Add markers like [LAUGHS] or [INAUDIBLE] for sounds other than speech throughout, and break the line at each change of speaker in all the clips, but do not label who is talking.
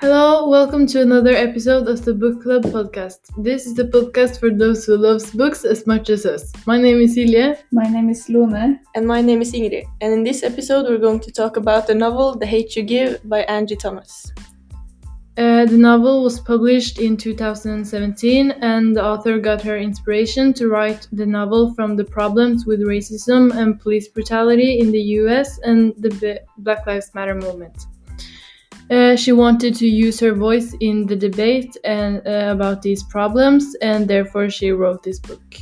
Hello, welcome to another episode of the Book Club podcast. This is the podcast for those who loves books as much as us. My name is Silje.
My name is Lone.
And my name is Ingrid. And in this episode, we're going to talk about the novel The Hate You Give by Angie Thomas.
Uh, the novel was published in 2017, and the author got her inspiration to write the novel from the problems with racism and police brutality in the US and the Black Lives Matter movement. Uh, she wanted to use her voice in the debate and uh, about these problems, and therefore she wrote this book.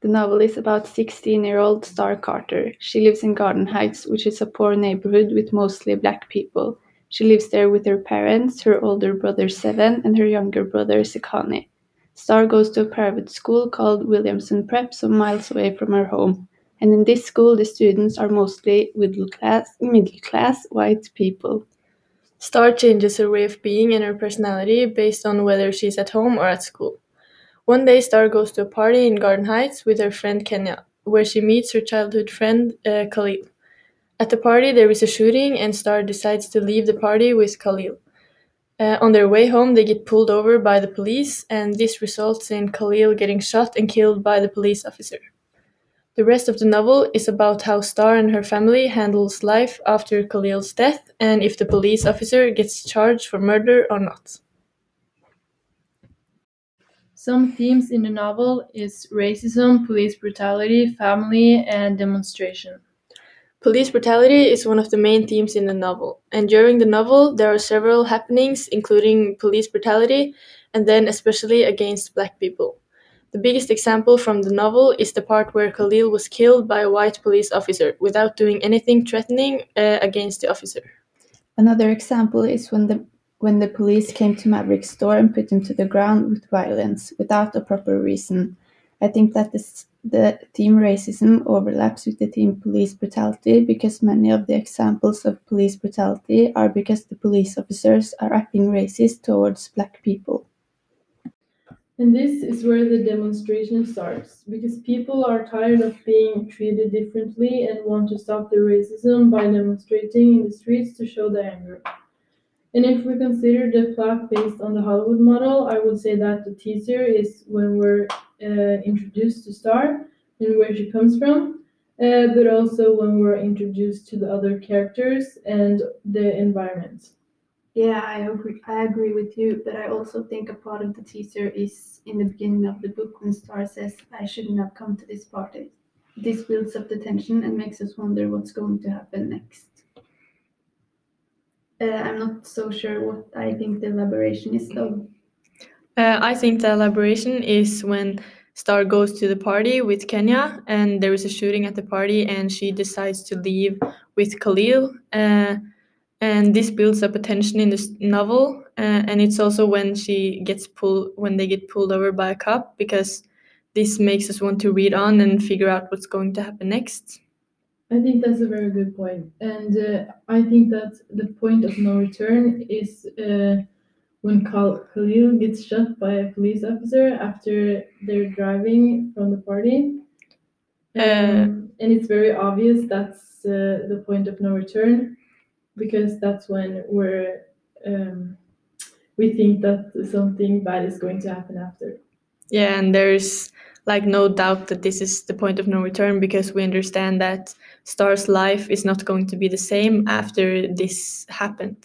The novel is about 16-year-old Star Carter. She lives in Garden Heights, which is a poor neighborhood with mostly black people. She lives there with her parents, her older brother Seven, and her younger brother Sekani. Star goes to a private school called Williamson Prep, some miles away from her home and in this school the students are mostly middle class, middle class white people.
Star changes her way of being and her personality based on whether she's at home or at school. One day, Star goes to a party in Garden Heights with her friend Kenya, where she meets her childhood friend uh, Khalil. At the party, there is a shooting, and Star decides to leave the party with Khalil. Uh, on their way home, they get pulled over by the police, and this results in Khalil getting shot and killed by the police officer. The rest of the novel is about how Star and her family handles life after Khalil's death and if the police officer gets charged for murder or not.
Some themes in the novel is racism, police brutality, family, and demonstration.
Police brutality is one of the main themes in the novel, and during the novel there are several happenings including police brutality and then especially against black people. The biggest example from the novel is the part where Khalil was killed by a white police officer without doing anything threatening uh, against the officer.
Another example is when the when the police came to Maverick's store and put him to the ground with violence without a proper reason. I think that this, the theme racism overlaps with the theme police brutality because many of the examples of police brutality are because the police officers are acting racist towards black people.
And this is where the demonstration starts, because people are tired of being treated differently and want to stop the racism by demonstrating in the streets to show their anger. And if we consider the plot based on the Hollywood model, I would say that the teaser is when we're uh, introduced to Star and where she comes from, uh, but also when we're introduced to the other characters and the environment.
Yeah, I agree. I agree with you, but I also think a part of the teaser is in the beginning of the book when Star says, "I shouldn't have come to this party." This builds up the tension and makes us wonder what's going to happen next. Uh, I'm not so sure what I think the elaboration is, though.
Uh, I think the elaboration is when Star goes to the party with Kenya, and there is a shooting at the party, and she decides to leave with Khalil. Uh, and this builds up a tension in this novel uh, and it's also when she gets pulled when they get pulled over by a cop because this makes us want to read on and figure out what's going to happen next.
I think that's a very good point. And uh, i think that the point of no return is uh, when khalil gets shot by a police officer after they're driving from the party. Uh, um, and it's very obvious that's uh, the point of no return because that's when we're um, we think that something bad is going to happen after.
Yeah, and there's like no doubt that this is the point of no return because we understand that Star's life is not going to be the same after this happened.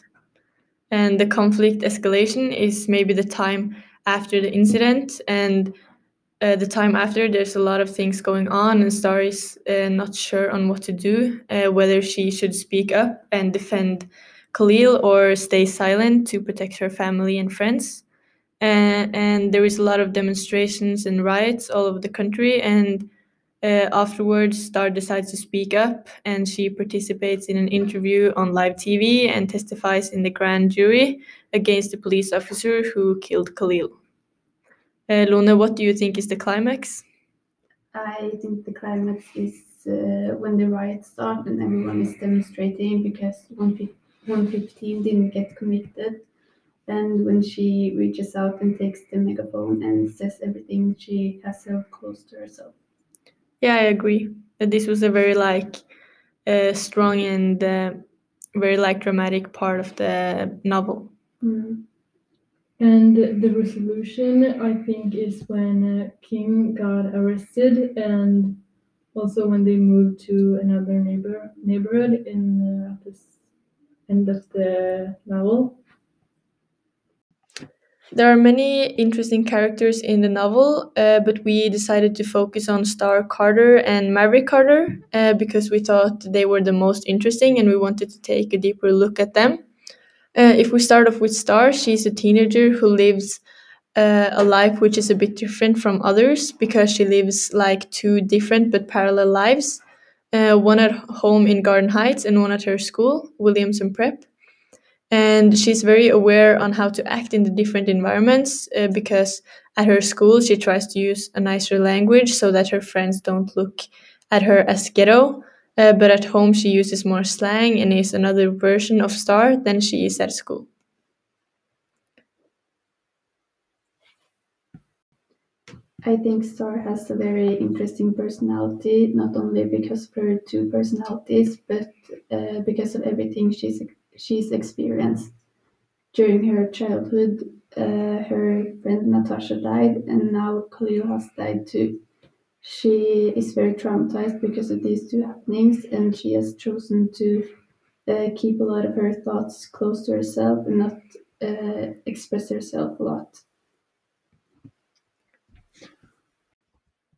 And the conflict escalation is maybe the time after the incident and uh, the time after there's a lot of things going on and star is uh, not sure on what to do uh, whether she should speak up and defend khalil or stay silent to protect her family and friends. And there is a lot of demonstrations and riots all over the country and uh, afterwards star decides to speak up and she participates in an interview on live tv and testifies in the grand jury against the police officer who killed khalil uh, Lone, what do you think is the climax?
I think the climax is uh, when the riots start and everyone is demonstrating because 115 didn't get convicted. And when she reaches out and takes the megaphone and says everything she has held close to herself.
Yeah, I agree. This was a very like uh, strong and uh, very like dramatic part of the novel.
Mm. And the resolution, I think, is when uh, King got arrested, and also when they moved to another neighbor neighborhood in uh, the end of the novel.
There are many interesting characters in the novel, uh, but we decided to focus on Star Carter and Maverick Carter uh, because we thought they were the most interesting and we wanted to take a deeper look at them. Uh, if we start off with Star, she's a teenager who lives uh, a life which is a bit different from others because she lives like two different but parallel lives uh, one at home in Garden Heights and one at her school, Williamson Prep. And she's very aware on how to act in the different environments uh, because at her school she tries to use a nicer language so that her friends don't look at her as ghetto uh, but at home she uses more slang and is another version of star than she is at school
I think Star has a very interesting personality, not only because of her two personalities, but uh, because of everything she's she's experienced. During her childhood, uh, her friend Natasha died, and now Khalil has died too. She is very traumatized because of these two happenings, and she has chosen to uh, keep a lot of her thoughts close to herself and not uh, express herself a lot.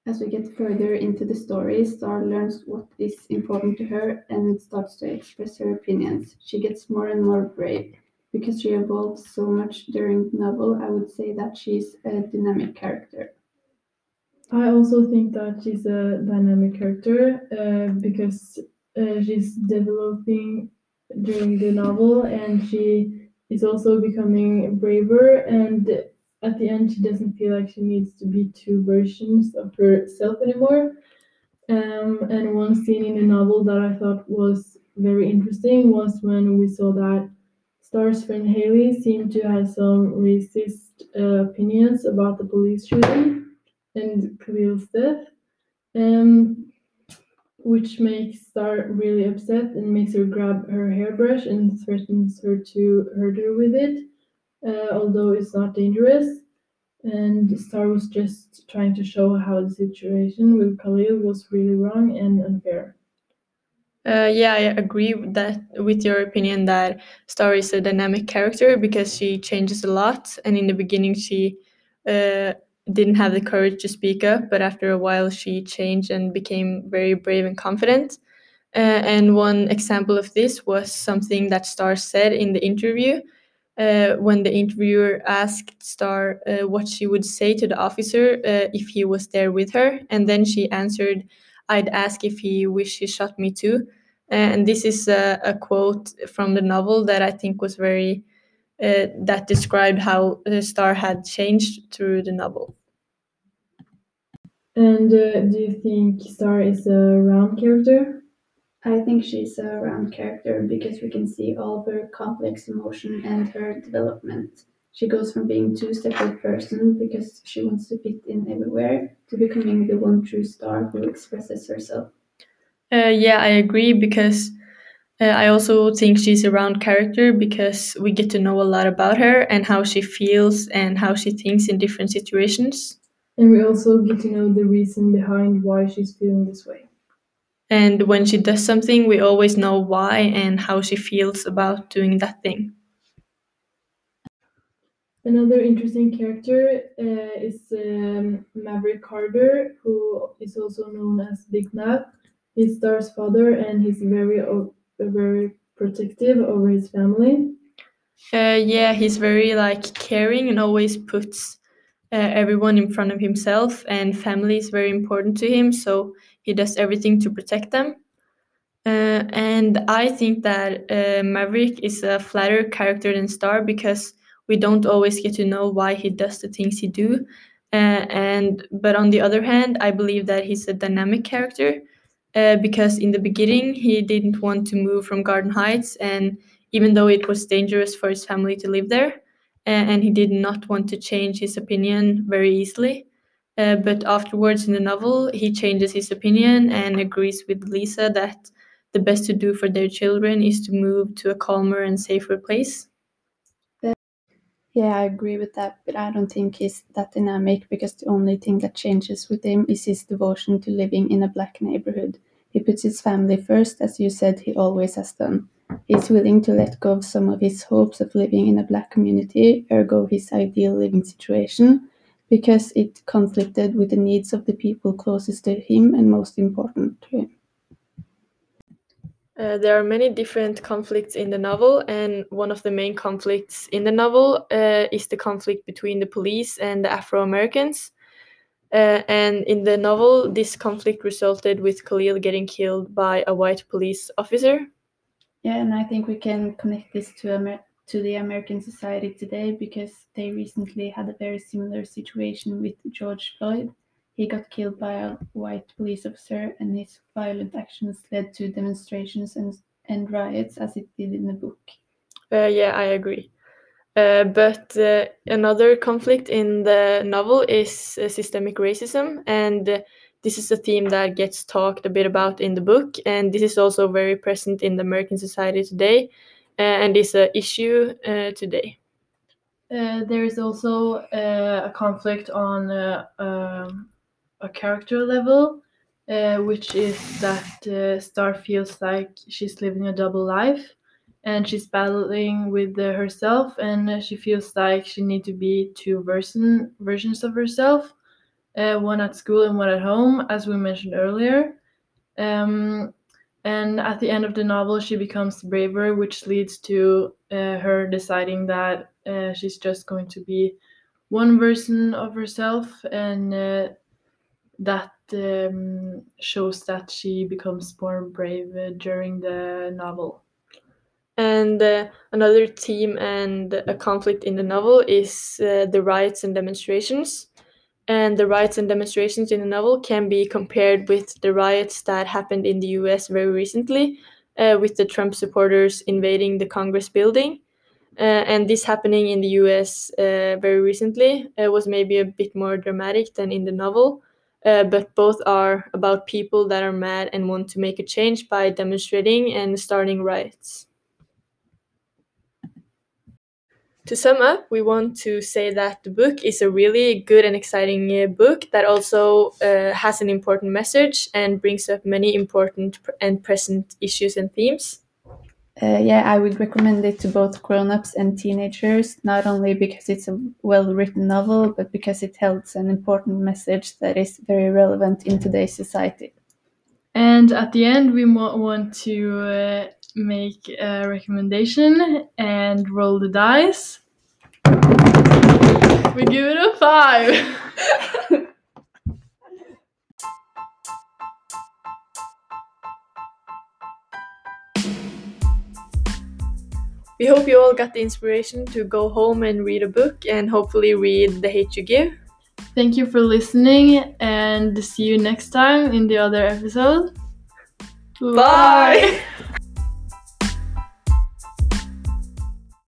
As we get further into the story, Star learns what is important to her and starts to express her opinions. She gets more and more brave. Because she evolves so much during the novel, I would say that she's a dynamic character.
I also think that she's a dynamic character uh, because uh, she's developing during the novel and she is also becoming braver and at the end she doesn't feel like she needs to be two versions of herself anymore. Um, and one scene in the novel that i thought was very interesting was when we saw that star's friend haley seemed to have some racist uh, opinions about the police shooting and khalil's death um, which makes Star really upset and makes her grab her hairbrush and threatens her to hurt her with it uh, although it's not dangerous. And Star was just trying to show how the situation with Khalil was really wrong and unfair.
Uh, yeah, I agree with that with your opinion that Star is a dynamic character because she changes a lot, and in the beginning she uh, didn't have the courage to speak up, but after a while she changed and became very brave and confident. Uh, and one example of this was something that Star said in the interview uh, when the interviewer asked Star uh, what she would say to the officer uh, if he was there with her, and then she answered, "I'd ask if he wished he shot me too." And this is a, a quote from the novel that I think was very uh, that described how the Star had changed through the novel.
And uh, do you think Star is a round character?
I think she's a round character because we can see all of her complex emotion and her development. She goes from being two separate person because she wants to fit in everywhere to becoming the one true star who expresses herself.
Uh, yeah, I agree because uh, I also think she's a round character because we get to know a lot about her and how she feels and how she thinks in different situations.
And we also get to know the reason behind why she's feeling this way.
And when she does something, we always know why and how she feels about doing that thing.
Another interesting character uh, is um, Maverick Carter, who is also known as Big Mav. He's Star's father, and he's very, very protective over his family.
Uh, yeah, he's very like caring and always puts uh, everyone in front of himself, and family is very important to him. So he does everything to protect them. Uh, and I think that uh, Maverick is a flatter character than Star because we don't always get to know why he does the things he do. Uh, and but on the other hand, I believe that he's a dynamic character uh, because in the beginning he didn't want to move from Garden Heights, and even though it was dangerous for his family to live there, and he did not want to change his opinion very easily. Uh, but afterwards in the novel, he changes his opinion and agrees with Lisa that the best to do for their children is to move to a calmer and safer place.
Yeah, I agree with that, but I don't think he's that dynamic because the only thing that changes with him is his devotion to living in a black neighborhood. He puts his family first, as you said he always has done. He's willing to let go of some of his hopes of living in a black community, ergo his ideal living situation, because it conflicted with the needs of the people closest to him and most important to him.
Uh, there are many different conflicts in the novel, and one of the main conflicts in the novel uh, is the conflict between the police and the Afro Americans. Uh, and in the novel, this conflict resulted with Khalil getting killed by a white police officer.
Yeah, and I think we can connect this to Amer- to the American society today because they recently had a very similar situation with George Floyd. He got killed by a white police officer, and his violent actions led to demonstrations and, and riots, as it did in the book.
Uh, yeah, I agree. Uh, but uh, another conflict in the novel is uh, systemic racism, and uh, this is a theme that gets talked a bit about in the book, and this is also very present in the American society today, uh, and is an issue today.
there is also a conflict on um, a character level, uh, which is that uh, Star feels like she's living a double life and she's battling with uh, herself and she feels like she needs to be two version versions of herself uh, one at school and one at home as we mentioned earlier. Um, and at the end of the novel she becomes braver which leads to uh, her deciding that uh, she's just going to be one version of herself and that um, shows that she becomes more brave uh, during the novel.
And uh, another theme and a conflict in the novel is uh, the riots and demonstrations. And the riots and demonstrations in the novel can be compared with the riots that happened in the US very recently, uh, with the Trump supporters invading the Congress building. Uh, and this happening in the US uh, very recently was maybe a bit more dramatic than in the novel uh, but both are about people that are mad and want to make a change by demonstrating and starting riots. To sum up, we want to say that the book is a really good and exciting uh, book that also uh, has an important message and brings up many important and present issues and themes.
Uh, yeah, I would recommend it to both grown-ups and teenagers, not only because it's a well-written novel, but because it holds an important message that is very relevant in today's society.
And at the end, we want to uh, make a recommendation and roll the dice. We give it a five. [LAUGHS]
We hope you all got the inspiration to go home and read a book and hopefully read The Hate You Give.
Thank you for listening and see you next time in the other episode.
Bye. Bye.